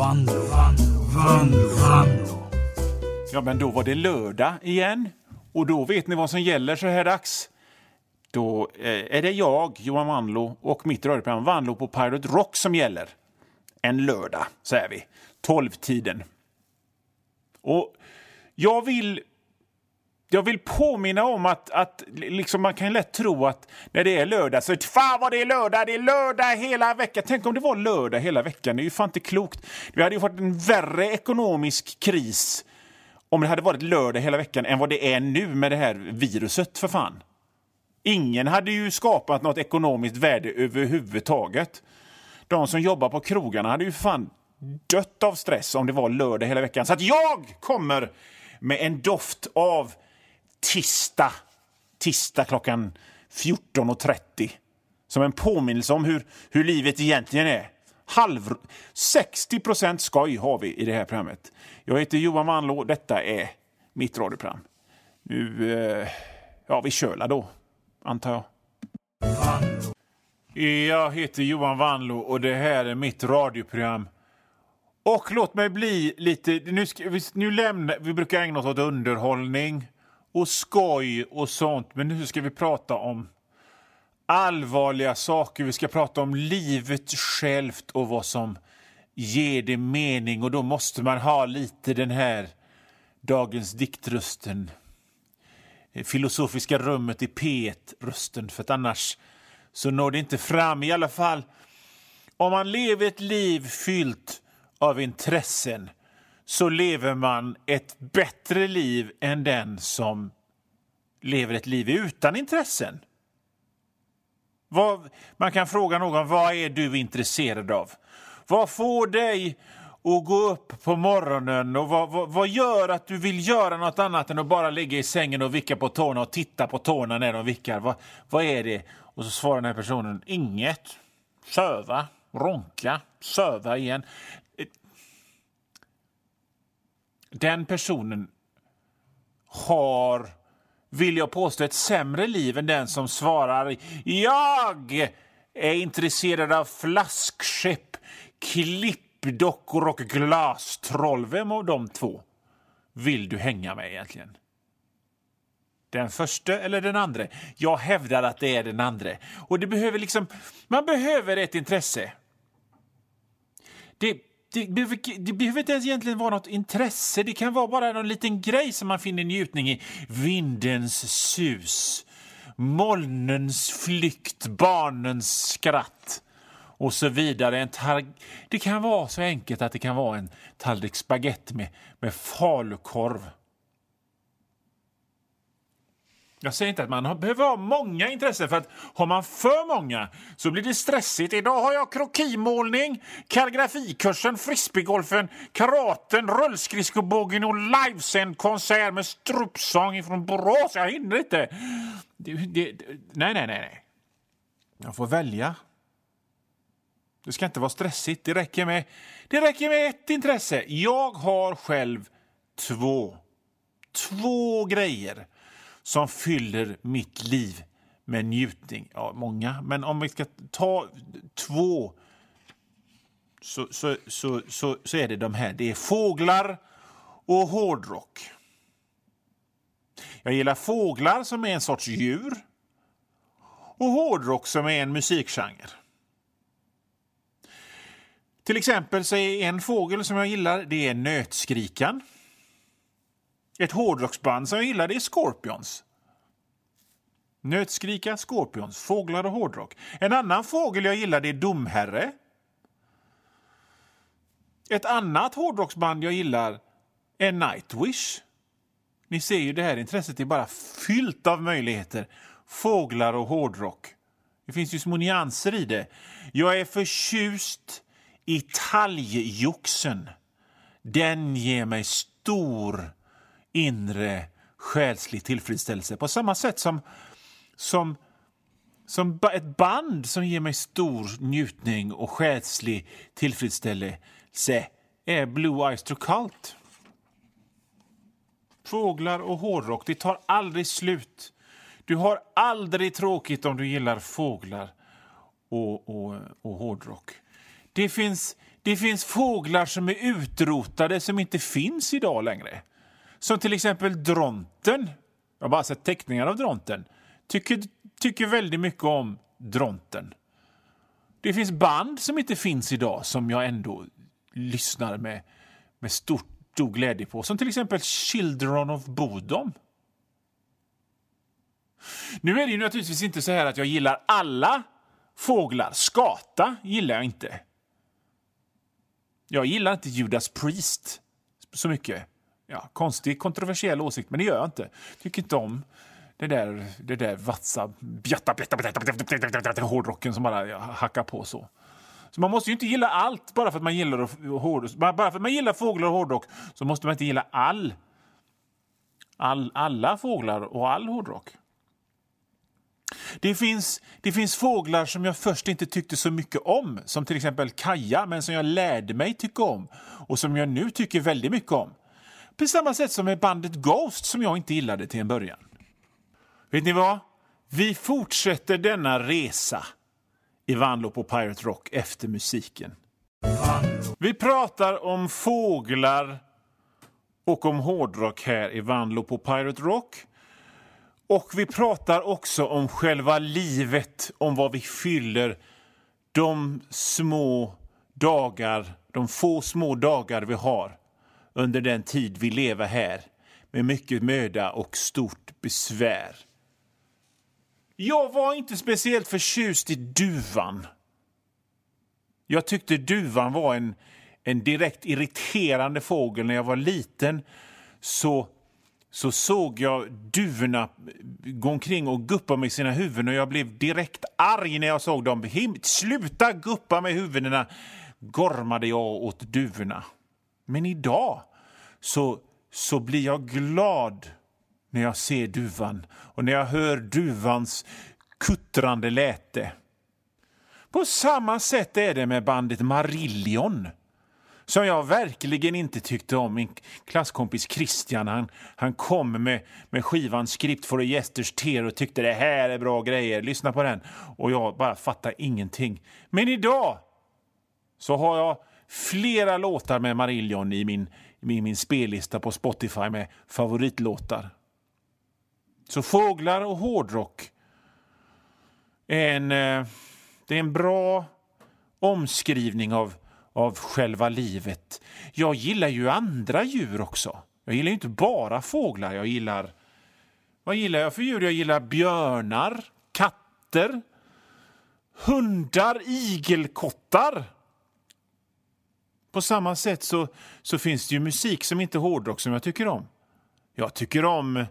Vanlo, Vanlo, Vanlo, Vanlo. Ja, men då var det lördag igen. Och då vet ni vad som gäller så här dags. Då eh, är det jag, Johan Vanlo, och mitt radioprogram Vanlo på Pirate Rock som gäller. En lördag, säger vi. Tolvtiden. Och jag vill jag vill påminna om att, att liksom man kan lätt tro att när det är lördag så fan vad det är lördag, det är lördag hela veckan. Tänk om det var lördag hela veckan, det är ju fan inte klokt. Vi hade ju fått en värre ekonomisk kris om det hade varit lördag hela veckan än vad det är nu med det här viruset för fan. Ingen hade ju skapat något ekonomiskt värde överhuvudtaget. De som jobbar på krogarna hade ju fan dött av stress om det var lördag hela veckan. Så att jag kommer med en doft av tisdag, tisdag klockan 14.30 som en påminnelse om hur, hur livet egentligen är. Halv, 60 procent skoj har vi i det här programmet. Jag heter Johan Wanlå, detta är mitt radioprogram. Nu, eh, ja vi kör då, antar jag. Jag heter Johan Wanlå och det här är mitt radioprogram. Och låt mig bli lite... Nu, ska, nu lämnar, vi brukar ägna oss åt underhållning och skoj och sånt, men nu ska vi prata om allvarliga saker. Vi ska prata om livet självt och vad som ger det mening och då måste man ha lite den här dagens diktrösten eh, filosofiska rummet i P1-rösten för att annars så når det inte fram. I alla fall om man lever ett liv fyllt av intressen så lever man ett bättre liv än den som lever ett liv utan intressen. Vad, man kan fråga någon vad är du intresserad av. Vad får dig att gå upp på morgonen och vad, vad, vad, gör att du vill göra något annat än att bara ligga i sängen och vicka på tårna och titta på tårna när de vickar? Vad, vad är det? Och så svarar den här personen inget. Söva, ronka, söva igen den personen har, vill jag påstå, ett sämre liv än den som svarar jag är intresserad av flaskskepp, klippdockor och glastroll. Vem av de två vill du hänga med egentligen? Den första eller den andra? Jag hävdar att det är den andra. Och det behöver liksom, man behöver ett intresse. Det det behöver, det behöver inte ens egentligen vara något intresse. Det kan vara bara någon liten grej som man finner njutning i. Vindens sus, molnens flykt, barnens skratt och så vidare. En det kan vara så enkelt att det kan vara en tallrik spagetti med, med falukorv jag säger inte att man behöver ha många intressen, för att har man för många så blir det stressigt. Idag har jag krokimålning, kalligrafikursen, frisbeegolfen, karaten, rullskridskobågen och livesänd konsert med strupsång från Borås. Jag hinner inte. Det, det, nej, nej, nej. Jag får välja. Det ska inte vara stressigt. Det räcker med, det räcker med ett intresse. Jag har själv två. Två grejer som fyller mitt liv med njutning. Ja, många, men om vi ska ta två så, så, så, så, så är det de här. Det är fåglar och hårdrock. Jag gillar fåglar som är en sorts djur och hårdrock som är en musikgenre. Till exempel så är en fågel som jag gillar det är nötskrikan. Ett hårdrocksband som jag gillar är Scorpions. Nötskrika, Scorpions, fåglar och hårdrock. En annan fågel jag gillar är Domherre. Ett annat hårdrocksband jag gillar är Nightwish. Ni ser ju det här intresset är bara fyllt av möjligheter. Fåglar och hårdrock. Det finns ju små nyanser i det. Jag är förtjust i talgjoxen. Den ger mig stor inre själslig tillfredsställelse på samma sätt som, som, som ett band som ger mig stor njutning och själslig tillfredsställelse är Blue Eyes to Cult. Fåglar och hårdrock, det tar aldrig slut. Du har aldrig tråkigt om du gillar fåglar och, och, och hårdrock. Det finns, det finns fåglar som är utrotade som inte finns idag längre. Som till exempel dronten. Jag har bara sett teckningar av dronten. Tycker, tycker väldigt mycket om dronten. Det finns band som inte finns idag som jag ändå lyssnar med, med stor, stor glädje på. Som till exempel Children of Bodom. Nu är det ju naturligtvis inte så här att jag gillar alla fåglar. Skata gillar jag inte. Jag gillar inte Judas Priest så mycket. Ja, konstig, kontroversiell åsikt, men det gör jag inte. Tycker inte om det där, det där vatsa, bjatta, bjatta, bjatta, bjatta, bjatta, bjatta, hårdrocken som bara hackar på så. Så man måste ju inte gilla allt bara för att man gillar, hård, bara för att man gillar fåglar och hårdrock så måste man inte gilla all, all, alla fåglar och all hårdrock. Det finns, det finns fåglar som jag först inte tyckte så mycket om, som till exempel kaja, men som jag lärde mig tycka om och som jag nu tycker väldigt mycket om. På samma sätt som med bandet Ghost som jag inte gillade till en början. Vet ni vad? Vi fortsätter denna resa i Vanlo på Pirate Rock efter musiken. Vi pratar om fåglar och om hårdrock här i Vanlo på Pirate Rock. Och vi pratar också om själva livet, om vad vi fyller de små dagar, de få små dagar vi har under den tid vi lever här med mycket möda och stort besvär. Jag var inte speciellt förtjust i duvan. Jag tyckte duvan var en, en direkt irriterande fågel när jag var liten. Så så såg jag duvorna gå omkring och guppa med sina huvuden och jag blev direkt arg när jag såg dem. Sluta guppa med huvudena! gormade jag åt duvorna. Men idag så, så blir jag glad när jag ser duvan och när jag hör duvans kuttrande läte. På samma sätt är det med bandet Marillion som jag verkligen inte tyckte om. Min klasskompis Christian han, han kom med, med skivan Script for a Jesters Tear och tyckte det här är bra grejer, lyssna på den. Och jag bara fattar ingenting. Men idag så har jag flera låtar med Marillion i min, i min spellista på Spotify med favoritlåtar. Så fåglar och hårdrock är en, eh, det är en bra omskrivning av av själva livet. Jag gillar ju andra djur också. Jag gillar inte bara fåglar. Jag gillar... Vad gillar jag för djur? Jag gillar björnar, katter, hundar, igelkottar. På samma sätt så, så finns det ju musik som inte är hårdrock som jag tycker om. Jag tycker om...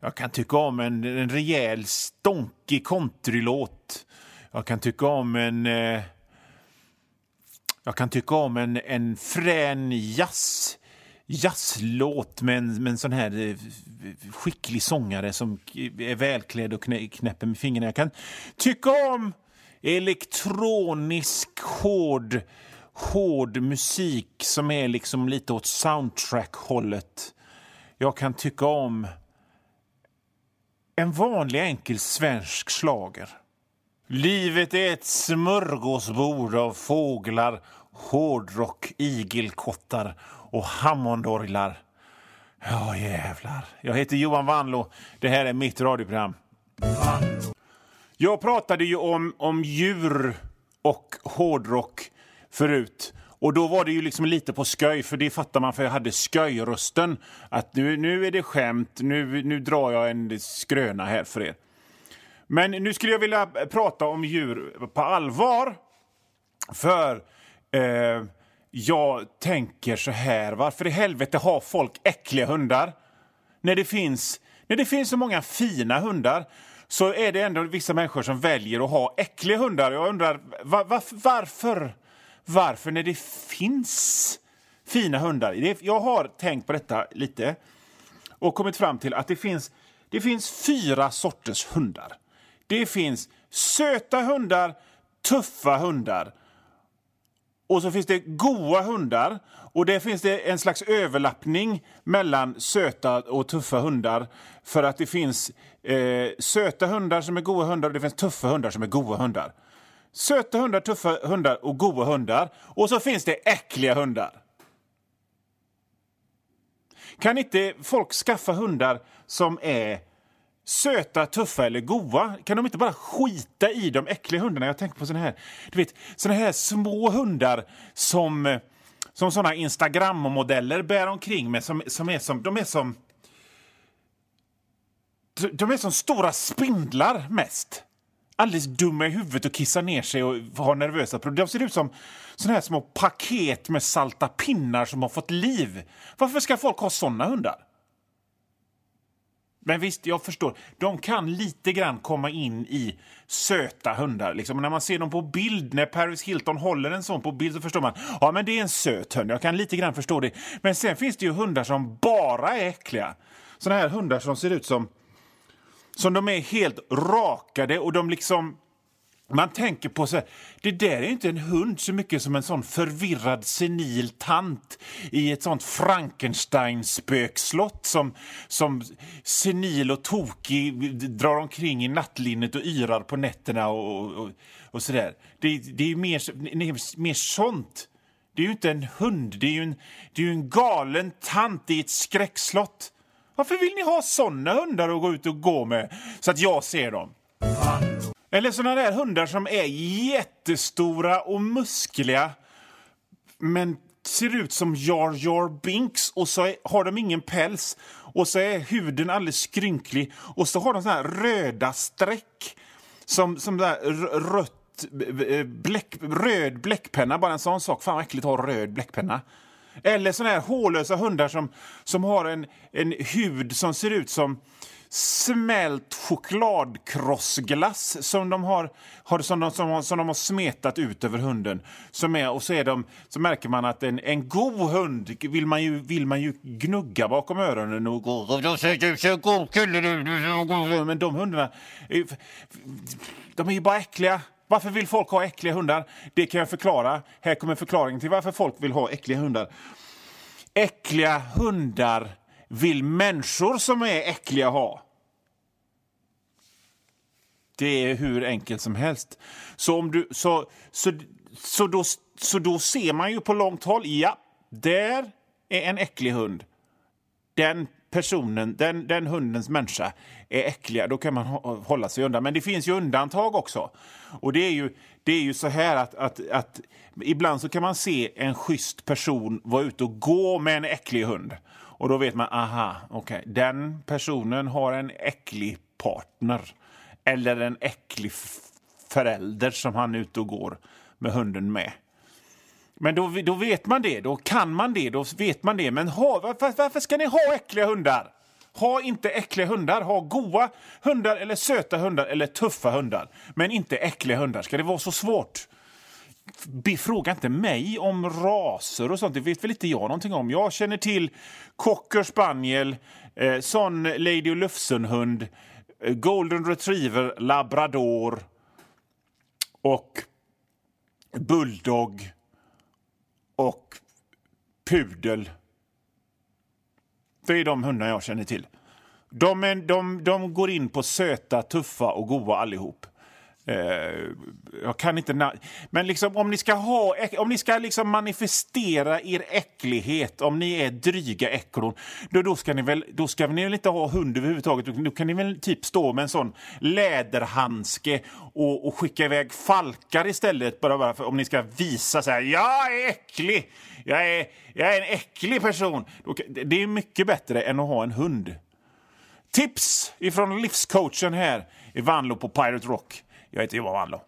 Jag kan tycka om en, en rejäl, stonkig countrylåt. Jag kan tycka om en... Eh, jag kan tycka om en, en frän jazz, jazzlåt med en, med en sån här eh, skicklig sångare som är välklädd och knä, knäpper med fingrarna. Jag kan tycka om elektronisk, hård, hård musik som är liksom lite åt soundtrack-hållet. Jag kan tycka om en vanlig enkel svensk slager. Livet är ett smörgåsbord av fåglar, hårdrock, igelkottar och hammondorglar. Ja, jävlar. Jag heter Johan Vanlo. Det här är mitt radioprogram. Jag pratade ju om, om djur och hårdrock förut. Och då var det ju liksom lite på sköj, för det fattar man för jag hade sköjrösten. Att nu, nu är det skämt, nu, nu drar jag en skröna här för er. Men nu skulle jag vilja prata om djur på allvar. För eh, jag tänker så här, varför i helvete har folk äckliga hundar? När det finns, när det finns så många fina hundar så är det ändå vissa människor som väljer att ha äckliga hundar. Jag undrar var, var, varför? Varför när det finns fina hundar? Jag har tänkt på detta lite och kommit fram till att det finns, det finns fyra sorters hundar. Det finns söta hundar, tuffa hundar. Och så finns det goa hundar. Och det finns det en slags överlappning mellan söta och tuffa hundar. För att det finns eh, söta hundar som är goa hundar och det finns tuffa hundar som är goa hundar. Söta hundar, tuffa hundar och goda hundar. Och så finns det äckliga hundar. Kan inte folk skaffa hundar som är söta, tuffa eller goa? Kan de inte bara skita i de äckliga hundarna? Jag tänker på såna här, du vet, såna här små hundar som, som såna Instagram-modeller bär omkring med. Som, som är som, de är som... De är som stora spindlar mest. Alldeles dumma i huvudet och kissar ner sig och har nervösa problem. De ser ut som såna här små paket med salta pinnar som har fått liv. Varför ska folk ha såna hundar? Men visst, jag förstår. De kan lite grann komma in i söta hundar. Liksom. När man ser dem på bild, när Paris Hilton håller en sån på bild så förstår man ja men det är en söt hund. Jag kan lite grann förstå det. Men sen finns det ju hundar som bara är äckliga. Såna här hundar som ser ut som som de är helt rakade och de liksom man tänker på så här, det där är inte en hund så mycket som en sån förvirrad senil tant i ett sånt Frankenstein-spökslott som, som senil och tokig drar omkring i nattlinnet och yrar på nätterna och, och, och sådär. Det, det är mer, mer sånt. Det är ju inte en hund, det är ju en, det är en galen tant i ett skräckslott. Varför vill ni ha såna hundar att gå ut och gå med så att jag ser dem? Eller såna där hundar som är jättestora och muskliga men ser ut som Jar Jar Binks och så är, har de ingen päls och så är huden alldeles skrynklig och så har de såna här röda streck som, som där rött eh, bläck, röd bläckpenna, bara en sån sak. Fan vad äckligt att ha röd bläckpenna. Eller såna här hårlösa hundar som, som har en, en hud som ser ut som smält chokladkrossglass som de har, har, som de, som, som de har smetat ut över hunden. Som är, och så, är de, så märker man att en, en god hund vill man, ju, vill man ju gnugga bakom öronen och. Men de hundarna, de är ju bara äckliga. Varför vill folk ha äckliga hundar? Det kan jag förklara. Här kommer förklaringen till varför folk vill ha äckliga hundar. Äckliga hundar vill människor som är äckliga ha. Det är hur enkelt som helst. Så, om du, så, så, så, då, så då ser man ju på långt håll, ja, där är en äcklig hund. Den personen, den, den hundens människa är äckliga, då kan man hålla sig undan. Men det finns ju undantag också. Och det är ju, det är ju så här att, att, att ibland så kan man se en schysst person vara ute och gå med en äcklig hund. Och då vet man, aha, okej, okay, den personen har en äcklig partner. Eller en äcklig förälder som han är ute och går med hunden med. Men då, då vet man det, då kan man det, då vet man det. Men ha, varför, varför ska ni ha äckliga hundar? Ha inte äckliga hundar. Ha goa hundar, eller söta hundar eller tuffa hundar. Men inte äckliga hundar. Ska det vara så svårt? Fråga inte mig om raser och sånt. Det vet väl inte jag någonting om. Jag känner till cocker spaniel, eh, sån Lady och Lufsenhund, eh, golden retriever, labrador och bulldog och pudel. Det är de hundar jag känner till. De, är, de, de går in på söta, tuffa och goa allihop. Uh, jag kan inte... Men liksom, om ni ska, ha, om ni ska liksom manifestera er äcklighet, om ni är dryga äcklon, då, då, ska ni väl, då ska ni väl inte ha hund överhuvudtaget. Då kan ni väl typ stå med en sån läderhandske och, och skicka iväg falkar istället, bara, bara för, om ni ska visa så här, jag är äcklig, jag är, jag är en äcklig person. Det är mycket bättre än att ha en hund. Tips ifrån livscoachen här i Vanlo på Pirate Rock. Jag heter Johan Wandlo.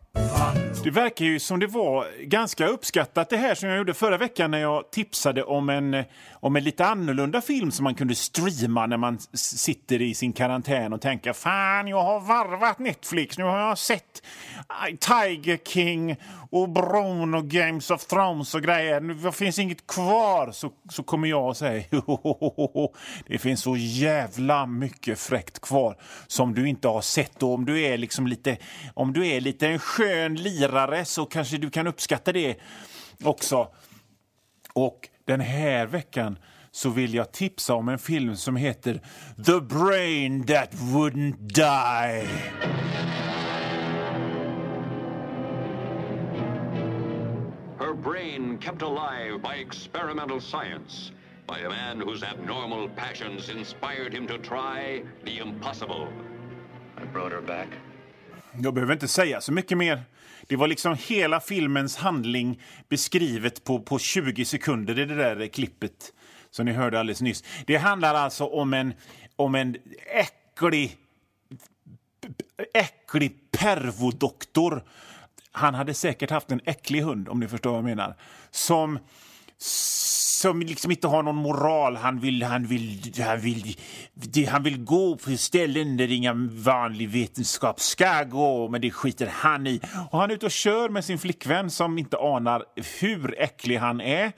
Det verkar ju som det var ganska uppskattat det här som jag gjorde förra veckan när jag tipsade om en, om en lite annorlunda film som man kunde streama när man sitter i sin karantän och tänker fan, jag har varvat Netflix. Nu har jag sett äh, Tiger King och Bron och Games of Thrones och grejer. nu finns inget kvar. Så, så kommer jag och säger det finns så jävla mycket fräckt kvar som du inte har sett. Och om du är liksom lite, om du är lite en skön lirare så kanske du kan uppskatta det också. Och den här veckan så vill jag tipsa om en film som heter The Brain That Wouldn't Die. brain kept alive by experimental science, by a man whose abnormal passions inspired him to try the impossible. I brought her back. Jag behöver inte säga så mycket mer. Det var liksom hela filmens handling beskrivet på, på 20 sekunder i det där klippet som ni hörde alldeles nyss. Det handlar alltså om en, om en äcklig, äcklig pervodoktor. Han hade säkert haft en äcklig hund, om ni förstår vad jag menar. Som som liksom inte har någon moral. Han vill, han vill, han vill, han vill gå på ställen där inga vanlig vetenskap ska gå, men det skiter han i. Och han är ute och kör med sin flickvän som inte anar hur äcklig han är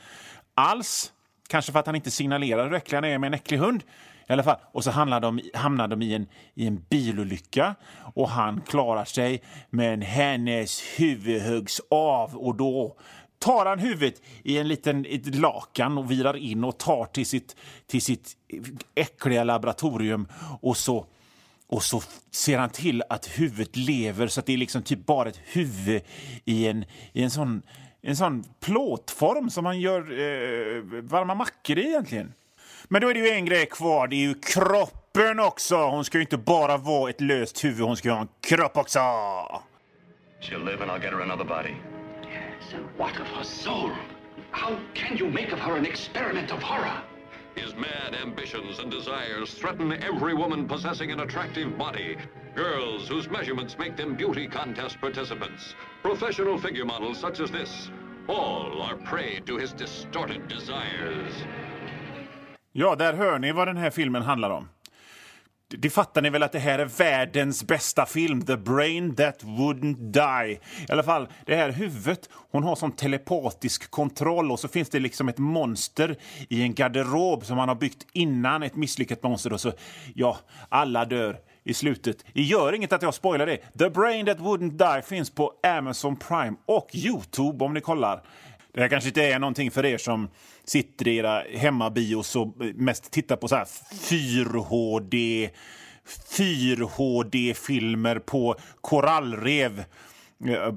alls. Kanske för att han inte signalerar hur äcklig han är med en äcklig hund. I alla fall. Och så hamnar de, hamnar de i, en, i en bilolycka och han klarar sig men hennes huvud huggs av och då tar han huvudet i en liten ett lakan och virar in och tar till sitt, till sitt äckliga laboratorium och så och så ser han till att huvudet lever så att det är liksom typ bara ett huvud i en, i en, sån, en sån plåtform som man gör eh, varma mackor i egentligen. Men då är det ju en grej kvar, det är ju kroppen också. Hon ska ju inte bara vara ett löst huvud, hon ska ju ha en kropp också. She'll live and I'll get her another body. What of her soul? How can you make of her an experiment of horror? His mad ambitions and desires threaten every woman possessing an attractive body. Girls whose measurements make them beauty contest participants. Professional figure models such as this. All are prey to his distorted desires. Ja, där hör ni vad den här filmen handlar om. Det fattar ni väl att det här är världens bästa film, The Brain That Wouldn't Die. I alla fall, det här huvudet, hon har sån telepatisk kontroll och så finns det liksom ett monster i en garderob som man har byggt innan ett misslyckat monster och så, ja, alla dör i slutet. Det gör inget att jag spoilar det. The Brain That Wouldn't Die finns på Amazon Prime och Youtube om ni kollar. Det här kanske inte är någonting för er som sitter i era hemmabios och mest tittar på så här 4HD 4HD-filmer på korallrev. Eh, eh,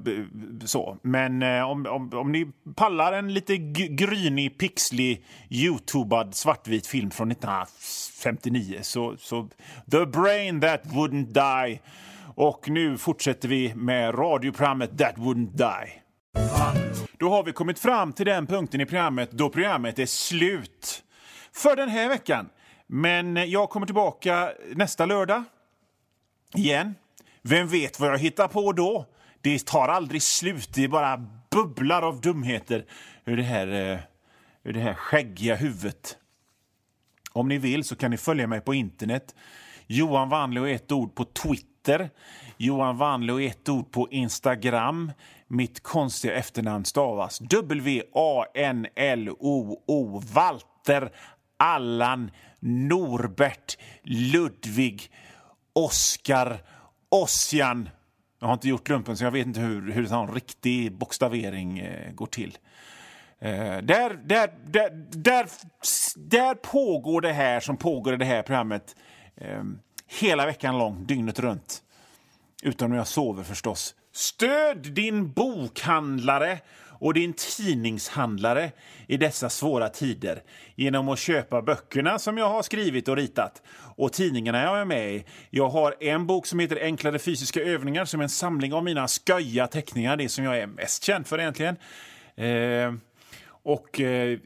så. Men eh, om, om, om ni pallar en lite grynig, pixlig, youtubad svartvit film från 1959 så, så The Brain That Wouldn't Die. Och nu fortsätter vi med radioprogrammet That Wouldn't Die. Då har vi kommit fram till den punkten i programmet då programmet är slut för den här veckan. Men jag kommer tillbaka nästa lördag igen. Vem vet vad jag hittar på då? Det tar aldrig slut, det bara bubblar av dumheter ur det här, eh, ur det här skäggiga huvudet. Om ni vill så kan ni följa mig på internet. Johan Wanle och ett ord på Twitter. Johan Wanle ett ord på Instagram. Mitt konstiga efternamn stavas W-A-N-L-O-O. Walter Allan Norbert Ludvig Oskar Ossian. Jag har inte gjort lumpen så jag vet inte hur, hur en riktig bokstavering eh, går till. Eh, där, där, där, där, där pågår det här som pågår i det här programmet eh, hela veckan lång, dygnet runt. Utom när jag sover förstås. Stöd din bokhandlare och din tidningshandlare i dessa svåra tider genom att köpa böckerna som jag har skrivit och ritat och tidningarna jag är med i. Jag har en bok som heter Enklare fysiska övningar som är en samling av mina sköja teckningar, det som jag är mest känd för egentligen. Eh, och eh,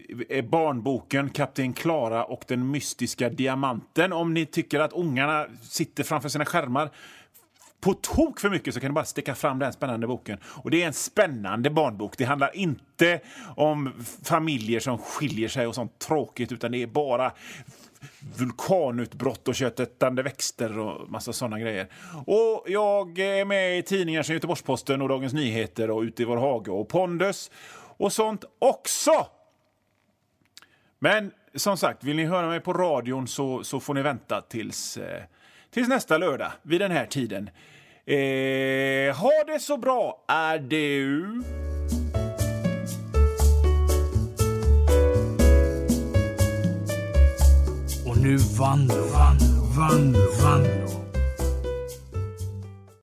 barnboken Kapten Klara och den mystiska diamanten. Om ni tycker att ungarna sitter framför sina skärmar på tok för mycket så kan du bara sticka fram den spännande boken. Och Det är en spännande barnbok. Det handlar inte om familjer som skiljer sig och sånt tråkigt utan det är bara vulkanutbrott och köttätande växter och massa såna grejer. Och jag är med i tidningar som Göteborgs-Posten och Dagens Nyheter och Ute i vår hage och Pondus och sånt också. Men som sagt, vill ni höra mig på radion så, så får ni vänta tills, eh, tills nästa lördag vid den här tiden. Eh, ha det så bra, är du! Och nu Vanlo, Vanlo, Vanlo, Vanlo.